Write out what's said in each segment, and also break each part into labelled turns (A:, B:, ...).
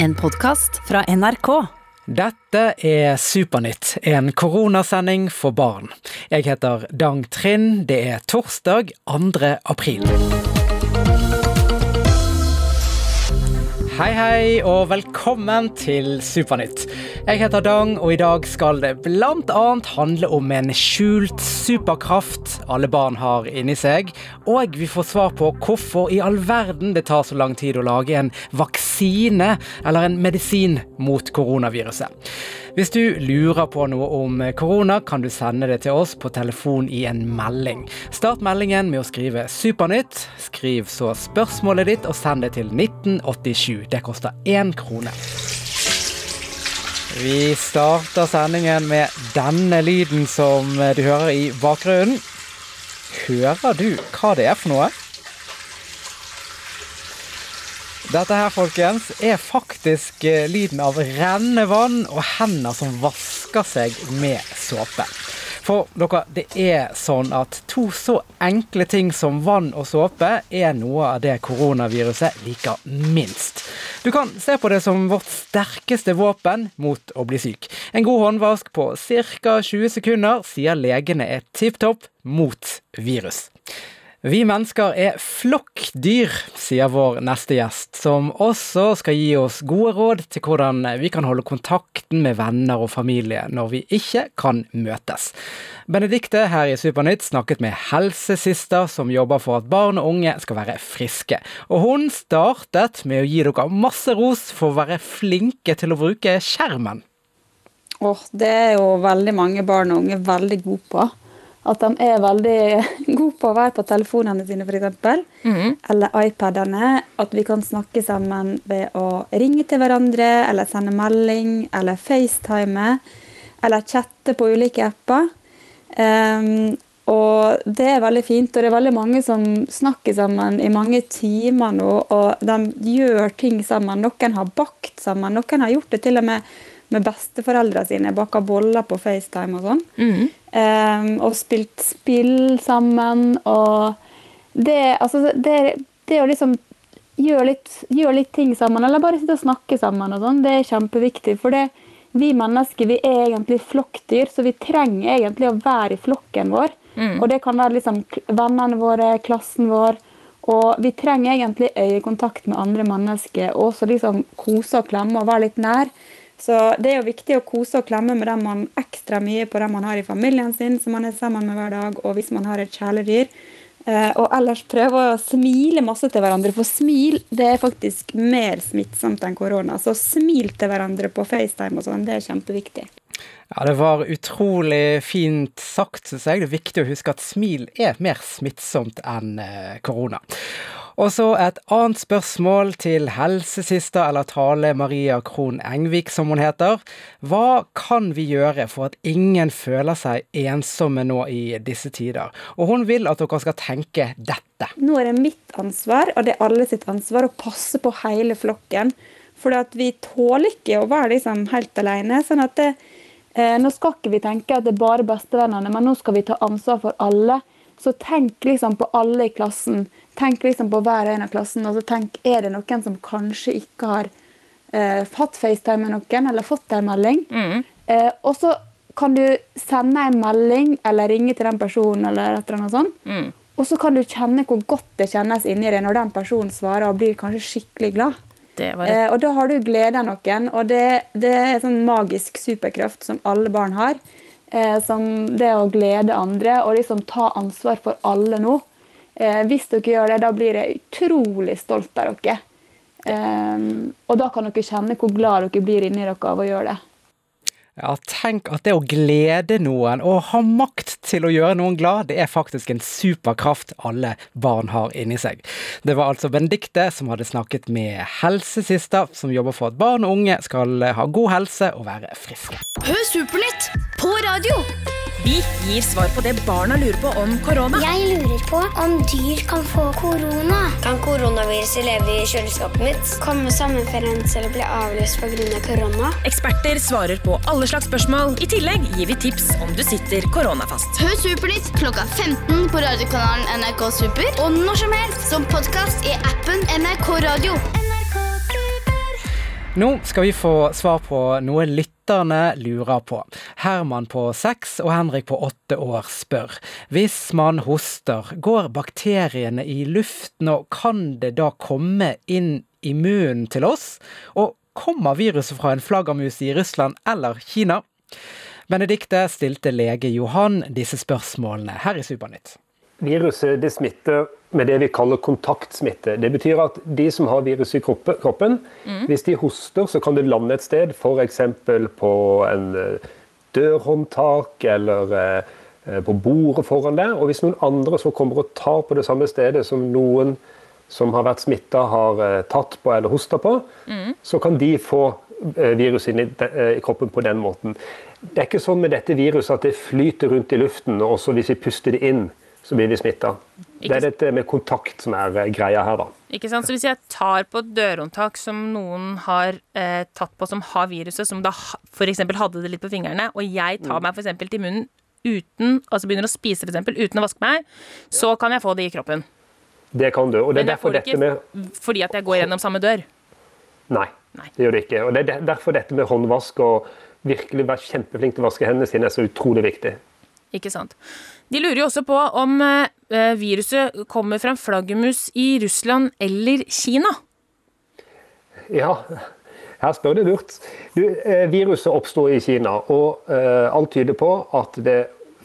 A: En podkast fra NRK.
B: Dette er Supernytt, en koronasending for barn. Jeg heter Dang Trind. Det er torsdag 2. april. Hei, hei, og velkommen til Supernytt. Jeg heter Dang, og i dag skal det annet handle om en skjult superkraft alle barn har inni seg, og vi får svar på hvorfor i all verden det tar så lang tid å lage en vaksine eller en medisin mot koronaviruset. Hvis du lurer på noe om korona, kan du sende det til oss på telefon i en melding. Start meldingen med å skrive 'Supernytt'. Skriv så spørsmålet ditt og send det til 1987. Det koster én krone. Vi starter sendingen med denne lyden som du hører i bakgrunnen. Hører du hva det er for noe? Dette her, folkens, er faktisk eh, lyden av rennende vann og hender som vasker seg med såpe. For dere, det er sånn at to så enkle ting som vann og såpe er noe av det koronaviruset liker minst. Du kan se på det som vårt sterkeste våpen mot å bli syk. En god håndvask på ca. 20 sekunder sier legene er tipp topp mot virus. Vi mennesker er flokkdyr, sier vår neste gjest, som også skal gi oss gode råd til hvordan vi kan holde kontakten med venner og familie når vi ikke kan møtes. Benedikte her i Supernytt snakket med helsesister som jobber for at barn og unge skal være friske. Og hun startet med å gi dere masse ros for å være flinke til å bruke skjermen.
C: Åh, det er jo veldig mange barn og unge veldig gode på at de er veldig gode på å være på telefonene sine, f.eks. Mm. Eller iPadene. At vi kan snakke sammen ved å ringe til hverandre, eller sende melding, eller FaceTime. Eller chatte på ulike apper. Um, og det er veldig fint. Og det er veldig mange som snakker sammen i mange timer nå, og de gjør ting sammen. Noen har bakt sammen, noen har gjort det til og med med besteforeldrene sine, baka boller på FaceTime og sånn. Mm. Um, og spilt spill sammen. Og det, altså, det, det å liksom gjøre litt, gjør litt, ting sammen, eller bare sitte og snakke sammen, og sånn, det er kjempeviktig. For det, vi mennesker vi er egentlig flokkdyr, så vi trenger egentlig å være i flokken vår. Mm. Og det kan være liksom vennene våre, klassen vår. Og vi trenger egentlig øyekontakt med andre mennesker, og også liksom kose og klemme og være litt nær. Så det er jo viktig å kose og klemme med dem man ekstra mye på dem man har i familien sin, som man er sammen med hver dag, og hvis man har et kjæledyr. Eh, og ellers prøve å smile masse til hverandre, for smil det er faktisk mer smittsomt enn korona. Så smil til hverandre på FaceTime og sånn, det er kjempeviktig.
B: Ja, Det var utrolig fint sagt, syns jeg. Det er viktig å huske at smil er mer smittsomt enn eh, korona. Og så et annet spørsmål til helsesista, eller Tale Maria Krohn Engvik, som hun heter. Hva kan vi gjøre for at ingen føler seg ensomme nå i disse tider? Og hun vil at dere skal tenke dette.
C: Nå er det mitt ansvar, og det er alle sitt ansvar, å passe på hele flokken. For vi tåler ikke å være liksom helt alene. sånn at det, eh, Nå skal ikke vi tenke at det er bare bestevennene, men nå skal vi ta ansvar for alle. Så tenk liksom på alle i klassen. Tenk liksom på hver en av klassen, og så tenk er det noen som kanskje ikke har eh, hatt FaceTime med noen, eller fått en melding. Mm. Eh, og så kan du sende en melding eller ringe til den personen, eller et eller annet sånt. Mm. Og så kan du kjenne hvor godt det kjennes inni deg når den personen svarer og blir kanskje skikkelig glad. Eh, og da har du glede av noen, og det, det er sånn magisk superkraft som alle barn har. Eh, som det å glede andre og liksom ta ansvar for alle nå. Eh, hvis dere gjør det, da blir jeg utrolig stolt av dere. Eh, og da kan dere kjenne hvor glad dere blir inni dere av å gjøre det.
B: Ja, tenk at det å glede noen og ha makt til å gjøre noen glad, det er faktisk en superkraft alle barn har inni seg. Det var altså Benedicte som hadde snakket med helsesista, som jobber for at barn og unge skal ha god helse og være friske.
A: Hør Supernytt på radio!
D: Vi gir svar på det barna lurer på om korona.
E: Jeg lurer på om dyr kan få korona.
F: Kan koronaviruset leve i kjøleskapet mitt?
E: Komme sommerferien eller bli avlyst pga. korona?
D: Eksperter svarer på alle slags spørsmål. I tillegg gir vi tips om du sitter koronafast.
A: Hør Supernytt klokka 15 på radiokanalen NRK Super og når som helst som podkast i appen NRK Radio.
B: Nå skal vi få svar på noe lytterne lurer på. Herman på seks og Henrik på åtte år spør. Hvis man hoster, går bakteriene i luften, og kan det da komme inn i munnen til oss? Og kommer viruset fra en flaggermus i Russland eller Kina? Benedikte stilte lege Johan disse spørsmålene her i Supernytt.
G: Viruset det smitter med det vi kaller kontaktsmitte. Det betyr at de som har viruset i kroppen, mm. hvis de hoster, så kan det lande et sted, f.eks. på en eh, dørhåndtak eller eh, på bordet foran deg. Og hvis noen andre så kommer og tar på det samme stedet som noen som har vært smitta, har eh, tatt på eller hosta på, mm. så kan de få viruset inn i kroppen på den måten. Det er ikke sånn med dette viruset at det flyter rundt i luften, også hvis vi puster det inn, så blir vi smitta. Det er dette med kontakt som er eh, greia her, da.
H: Ikke sant? Så hvis jeg tar på et dørhåndtak som noen har eh, tatt på som har viruset, som da f.eks. hadde det litt på fingrene, og jeg tar mm. meg f.eks. til munnen uten, altså begynner å spise for eksempel, uten å vaske meg, så kan jeg få det i kroppen.
G: Det kan du. og det er derfor dette med...
H: fordi at jeg går gjennom samme dør?
G: Nei, Nei, det gjør det ikke. Og det er derfor dette med håndvask og virkelig være kjempeflink til å vaske hendene sine er så utrolig viktig.
H: Ikke sant. De lurer jo også på om eh, viruset kommer fra en flaggermus i Russland eller Kina.
G: Ja, her spør du lurt. Du, eh, viruset oppsto i Kina, og eh, alt tyder på at det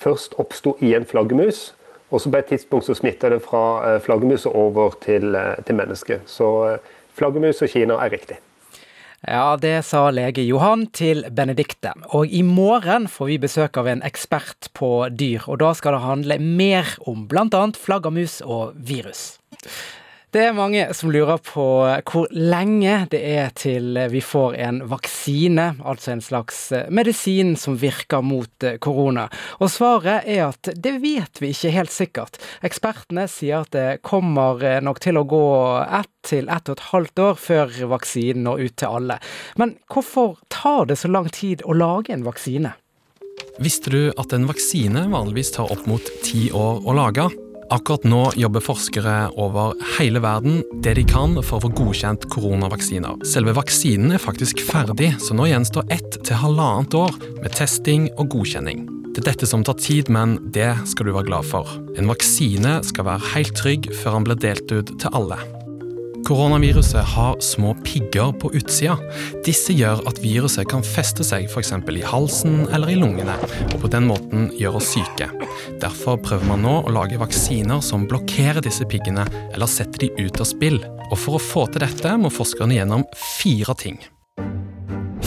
G: først oppsto i en flaggermus. Og så på et tidspunkt så smitta det fra flaggermuset over til, til mennesket. Så flaggermus og Kina er riktig.
B: Ja, det sa lege Johan til Benedikte. Og i morgen får vi besøk av en ekspert på dyr, og da skal det handle mer om bl.a. flaggermus og virus. Det er mange som lurer på hvor lenge det er til vi får en vaksine, altså en slags medisin som virker mot korona. Og svaret er at det vet vi ikke helt sikkert. Ekspertene sier at det kommer nok til å gå ett til ett og et halvt år før vaksinen når ut til alle. Men hvorfor tar det så lang tid å lage en vaksine?
I: Visste du at en vaksine vanligvis tar opp mot ti år å lage? Akkurat nå jobber forskere over hele verden det de kan for å få godkjent koronavaksiner. Selve vaksinen er faktisk ferdig, så nå gjenstår ett til halvannet år med testing og godkjenning. Det er dette som tar tid, men det skal du være glad for. En vaksine skal være helt trygg før den blir delt ut til alle. Koronaviruset har små pigger på utsida. Disse gjør at viruset kan feste seg f.eks. i halsen eller i lungene, og på den måten gjøre oss syke. Derfor prøver man nå å lage vaksiner som blokkerer disse piggene, eller setter de ut av spill. Og for å få til dette må forskerne gjennom fire ting.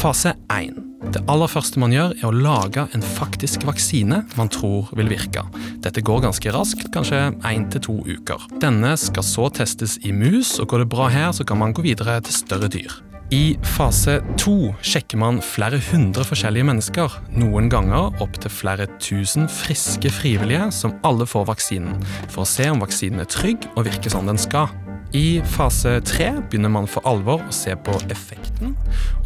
I: Fase 1. Det aller første man gjør, er å lage en faktisk vaksine man tror vil virke. Dette går ganske raskt, kanskje én til to uker. Denne skal så testes i mus, og går det bra her, så kan man gå videre til større dyr. I fase to sjekker man flere hundre forskjellige mennesker, noen ganger opptil flere tusen friske frivillige som alle får vaksinen, for å se om vaksinen er trygg og virker som den skal. I fase tre begynner man for alvor å se på effekten.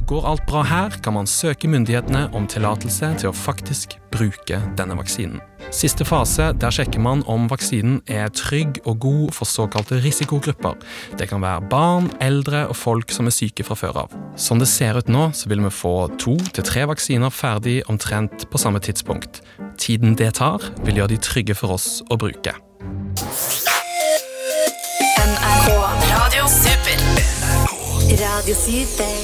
I: Går alt bra her, kan man søke myndighetene om tillatelse til å faktisk bruke denne vaksinen. Siste fase, der sjekker man om vaksinen er trygg og god for såkalte risikogrupper. Det kan være barn, eldre og folk som er syke fra før av. Som det ser ut nå, så vil vi få to til tre vaksiner ferdig omtrent på samme tidspunkt. Tiden det tar, vil gjøre de trygge for oss å bruke.
B: Radio Super.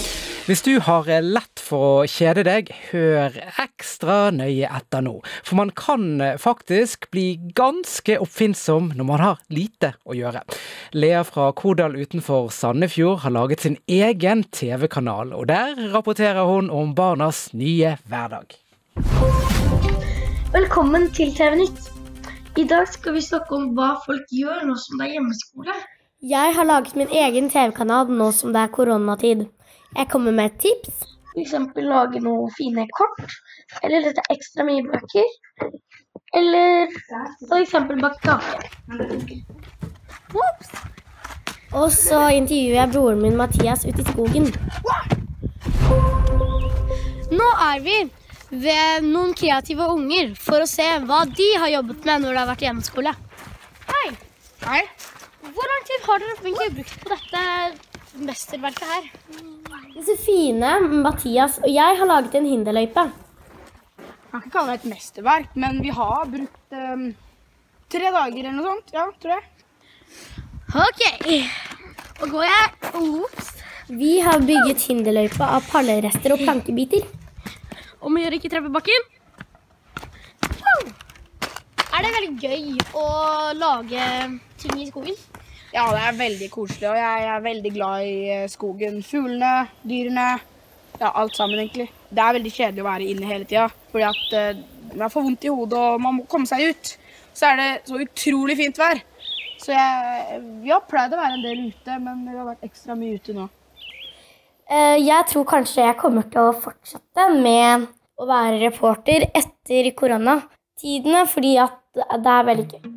B: Hvis du har lett for å kjede deg, hør ekstra nøye etter nå. For man kan faktisk bli ganske oppfinnsom når man har lite å gjøre. Lea fra Kodal utenfor Sandefjord har laget sin egen TV-kanal, og der rapporterer hun om barnas nye hverdag.
J: Velkommen til TV Nytt. I dag skal vi snakke om hva folk gjør nå som det er hjemmeskole.
K: Jeg har laget min egen TV-kanal nå som det er koronatid. Jeg kommer med et tips.
J: F.eks. lage noen fine kort. Eller lese ekstra mye bøker. Eller f.eks. bake kake.
K: Ops. Og så intervjuer jeg broren min Mathias ute i skogen.
L: Nå er vi ved noen kreative unger for å se hva de har jobbet med når det har vært hjemmeskole. Hei.
J: Hei.
L: Hvor lang tid har dere brukt på dette mesterverket her?
K: Josefine, Mathias og jeg har laget en hinderløype.
M: Jeg kan ikke kalle det et mesterverk, men vi har brukt um, tre dager eller noe sånt. Ja, tror jeg.
L: OK. Nå går jeg. Ops.
K: Vi har bygget hinderløypa av pallerester og plankebiter.
L: Om å gjøre ikke treffe bakken. Er det veldig gøy å lage ting i skogen?
M: Ja, det er veldig koselig, og jeg er veldig glad i eh, skogen. Fuglene, dyrene. Ja, alt sammen, egentlig. Det er veldig kjedelig å være inne hele tida, fordi at eh, man får vondt i hodet og man må komme seg ut. Så er det så utrolig fint vær. Så jeg, vi har pleid å være en del ute, men vi har vært ekstra mye ute nå.
K: Eh, Jeg tror kanskje jeg kommer til å fortsette med å være reporter etter koronatidene, fordi at det er veldig gøy.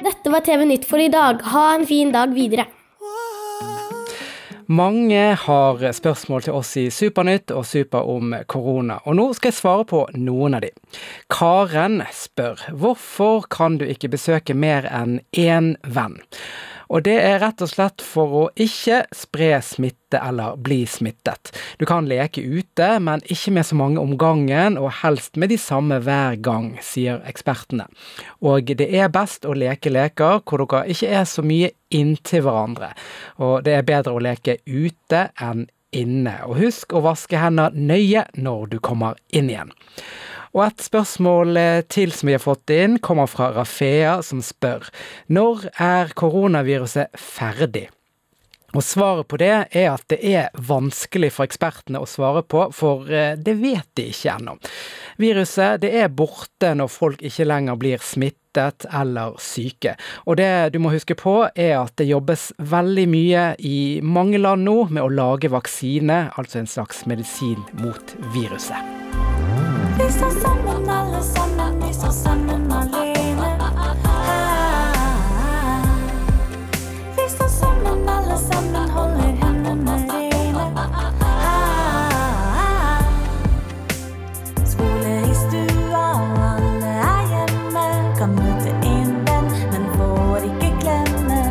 K: Dette var TV Nytt for i dag. Ha en fin dag videre.
B: Mange har spørsmål til oss i Supernytt og Super om korona, og nå skal jeg svare på noen av de. Karen spør hvorfor kan du ikke besøke mer enn én venn? Og det er rett og slett for å ikke spre smitte eller bli smittet. Du kan leke ute, men ikke med så mange om gangen, og helst med de samme hver gang, sier ekspertene. Og det er best å leke leker hvor dere ikke er så mye inntil hverandre. Og det er bedre å leke ute enn inne. Og husk å vaske hender nøye når du kommer inn igjen. Og et spørsmål eh, til som vi har fått inn, kommer fra Rafea, som spør når er koronaviruset ferdig? Og svaret på det er at det er vanskelig for ekspertene å svare på, for eh, det vet de ikke ennå. Viruset det er borte når folk ikke lenger blir smittet eller syke. Og det du må huske på er at det jobbes veldig mye i mange land nå med å lage vaksine, altså en slags medisin mot viruset.
N: Vi står sammen, alle sammen, vi står sammen alene. Vi står sammen, alle sammen, holder hendene rene. Skole i stua, alle er hjemme. Kan møte en venn, men får ikke glemme.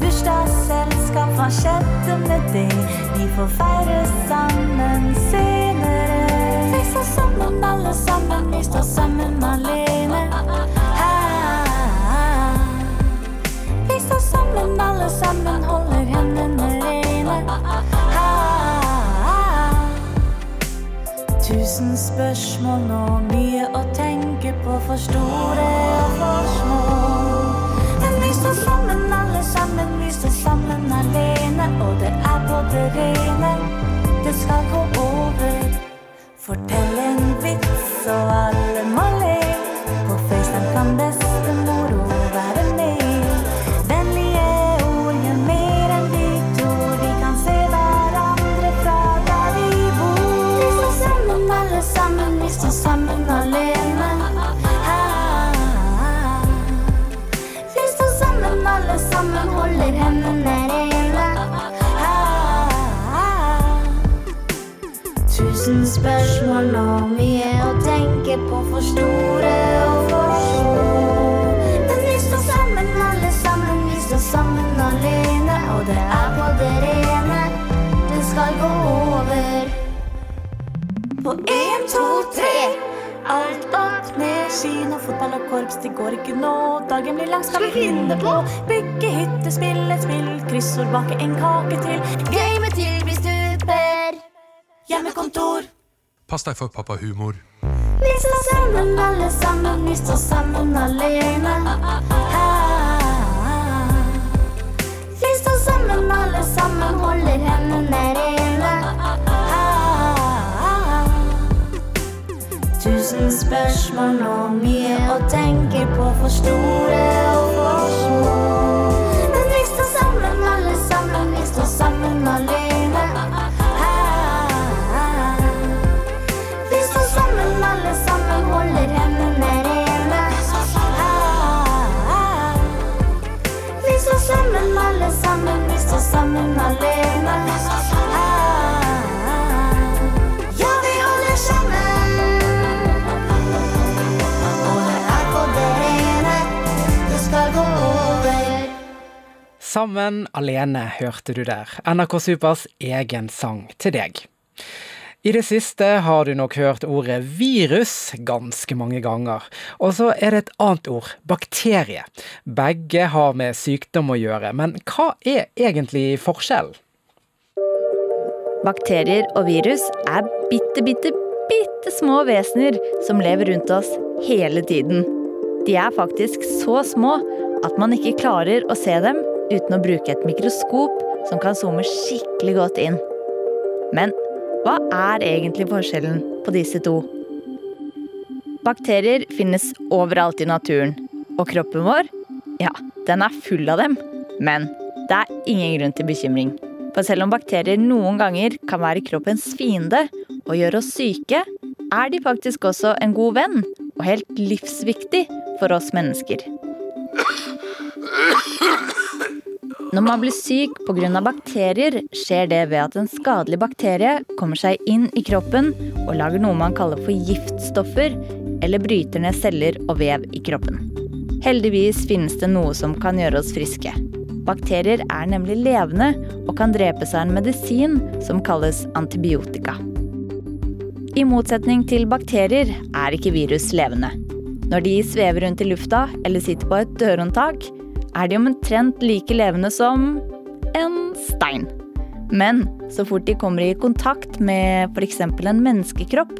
N: Bursdagsselskap, hva skjedde med det? Vi får feire sammen spørsmål og mye å tenke på, for store og for små. Men vi står sammen, alle sammen, vi står sammen alene, og det er på det rene. Det skal gå over. På én, to, tre. Alt opp ned, kino, fotball og korps, det går ikke nå. Dagen blir lang, skal vi finne på. Bygge hytte, spille et spill, kryssord, bake en kake til. Game til vi stuper. Hjemmekontor.
I: Pass deg for pappahumor.
N: Vi står sammen, alle sammen, vi står sammen alle gjengene. Vi står sammen, alle sammen, holder hendene rene. Tusen spørsmål og mye å tenke på, for store og for små. Sammen alene
B: hørte du der. NRK Supers egen sang til deg. I det siste har du nok hørt ordet virus ganske mange ganger. Og så er det et annet ord, bakterie. Begge har med sykdom å gjøre, men hva er egentlig forskjellen?
O: Bakterier og virus er bitte, bitte, bitte små vesener som lever rundt oss hele tiden. De er faktisk så små at man ikke klarer å se dem uten å bruke et mikroskop som kan zoome skikkelig godt inn. Men hva er egentlig forskjellen på disse to? Bakterier finnes overalt i naturen, og kroppen vår, ja, den er full av dem. Men det er ingen grunn til bekymring. For selv om bakterier noen ganger kan være kroppens fiende og gjøre oss syke, er de faktisk også en god venn og helt livsviktig for oss mennesker. Når man blir syk pga. bakterier, skjer det ved at en skadelig bakterie kommer seg inn i kroppen og lager noe man kaller for giftstoffer, eller bryter ned celler og vev i kroppen. Heldigvis finnes det noe som kan gjøre oss friske. Bakterier er nemlig levende og kan drepes av en medisin som kalles antibiotika. I motsetning til bakterier er ikke virus levende. Når de svever rundt i lufta eller sitter på et dørhåndtak, er de omtrent like levende som en stein. Men så fort de kommer i kontakt med f.eks. en menneskekropp,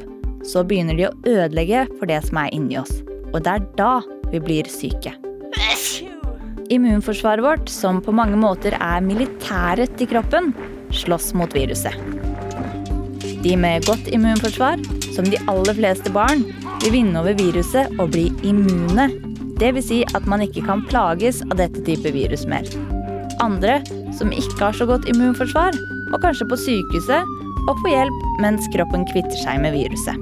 O: så begynner de å ødelegge for det som er inni oss. Og det er da vi blir syke. Immunforsvaret vårt, som på mange måter er militæret til kroppen, slåss mot viruset. De med godt immunforsvar, som de aller fleste barn, vil vinne over viruset og bli immune Dvs. Si at man ikke kan plages av dette type virus mer. Andre som ikke har så godt immunforsvar, må kanskje på sykehuset og få hjelp mens kroppen kvitter seg med viruset.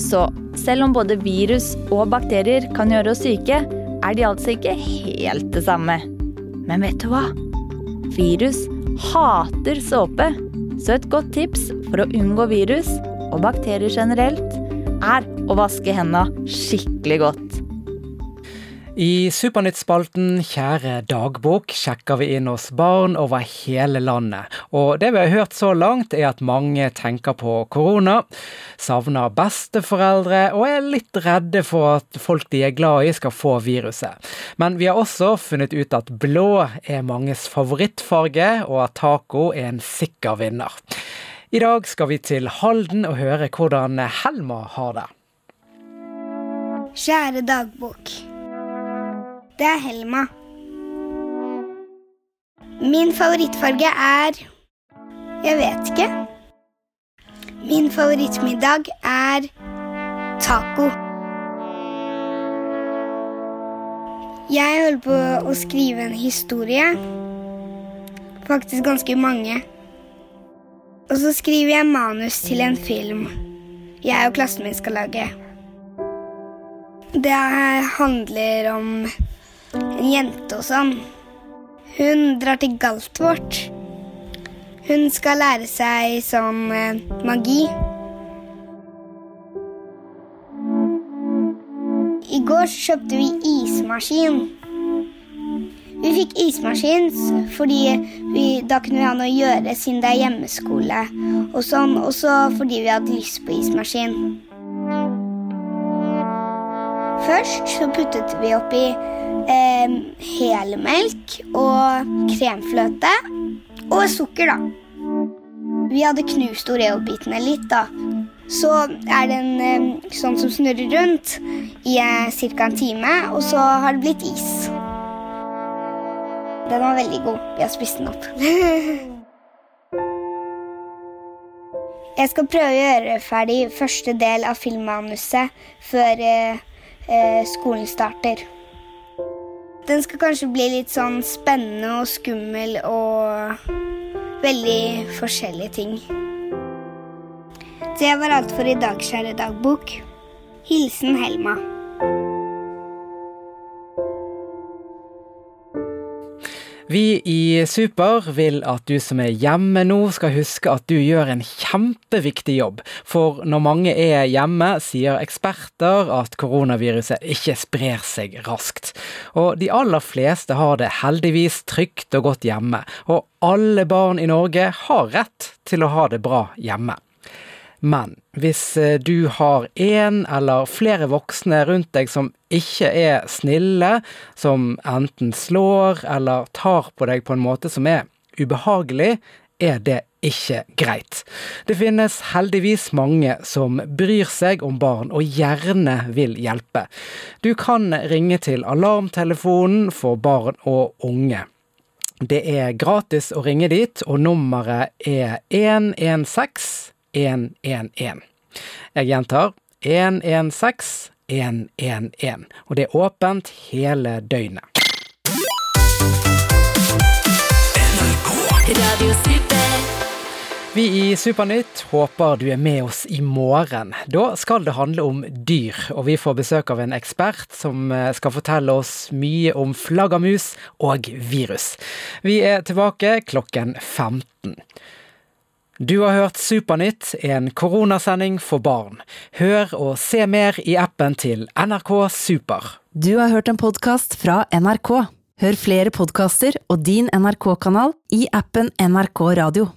O: Så selv om både virus og bakterier kan gjøre oss syke, er de altså ikke helt det samme. Men vet du hva? Virus hater såpe. Så et godt tips for å unngå virus og bakterier generelt, er å vaske hendene skikkelig godt.
B: I Supernytt-spalten Kjære dagbok sjekker vi inn hos barn over hele landet. Og det vi har hørt så langt, er at mange tenker på korona, savner besteforeldre og er litt redde for at folk de er glad i skal få viruset. Men vi har også funnet ut at blå er manges favorittfarge, og at taco er en sikker vinner. I dag skal vi til Halden og høre hvordan Helma har det.
E: Kjære dagbok. Det er Helma. Min favorittfarge er Jeg vet ikke. Min favorittmiddag er taco. Jeg holder på å skrive en historie. Faktisk ganske mange. Og så skriver jeg manus til en film jeg og klassen min skal lage. Det handler om en jente og sånn. Hun drar til Galtvort. Hun skal lære seg sånn eh, magi. I går så kjøpte vi ismaskin. Vi fikk ismaskin fordi vi, da kunne vi ha noe å gjøre siden det er hjemmeskole. Og sånn, og fordi vi hadde lyst på ismaskin. Først så puttet vi oppi eh, helmelk og kremfløte og sukker, da. Vi hadde knust Oreo-bitene litt, da. Så er den eh, sånn som snurrer rundt i eh, ca. en time, og så har det blitt is. Den var veldig god. Vi har spist den opp. Jeg skal prøve å gjøre ferdig første del av filmmanuset før eh, eh, skolen starter. Den skal kanskje bli litt sånn spennende og skummel og veldig forskjellige ting. Det var alt for i dag, kjære dagbok. Hilsen Helma.
B: Vi i Super vil at du som er hjemme nå, skal huske at du gjør en kjempeviktig jobb. For når mange er hjemme, sier eksperter at koronaviruset ikke sprer seg raskt. Og de aller fleste har det heldigvis trygt og godt hjemme. Og alle barn i Norge har rett til å ha det bra hjemme. Men hvis eh, du har én eller flere voksne rundt deg som ikke er snille, som enten slår eller tar på deg på en måte som er ubehagelig, er det ikke greit. Det finnes heldigvis mange som bryr seg om barn og gjerne vil hjelpe. Du kan ringe til Alarmtelefonen for barn og unge. Det er gratis å ringe dit, og nummeret er 116 111. Jeg gjentar 116 111, og det er åpent hele døgnet. Vi i Supernytt håper du er med oss i morgen. Da skal det handle om dyr, og vi får besøk av en ekspert som eh, skal fortelle oss mye om flaggermus og virus. Vi er tilbake klokken 15. Du har hørt Supernytt, en koronasending for barn. Hør og se mer i appen til NRK Super.
P: Du har hørt en podkast fra NRK. Hør flere podkaster og din NRK-kanal i appen NRK Radio.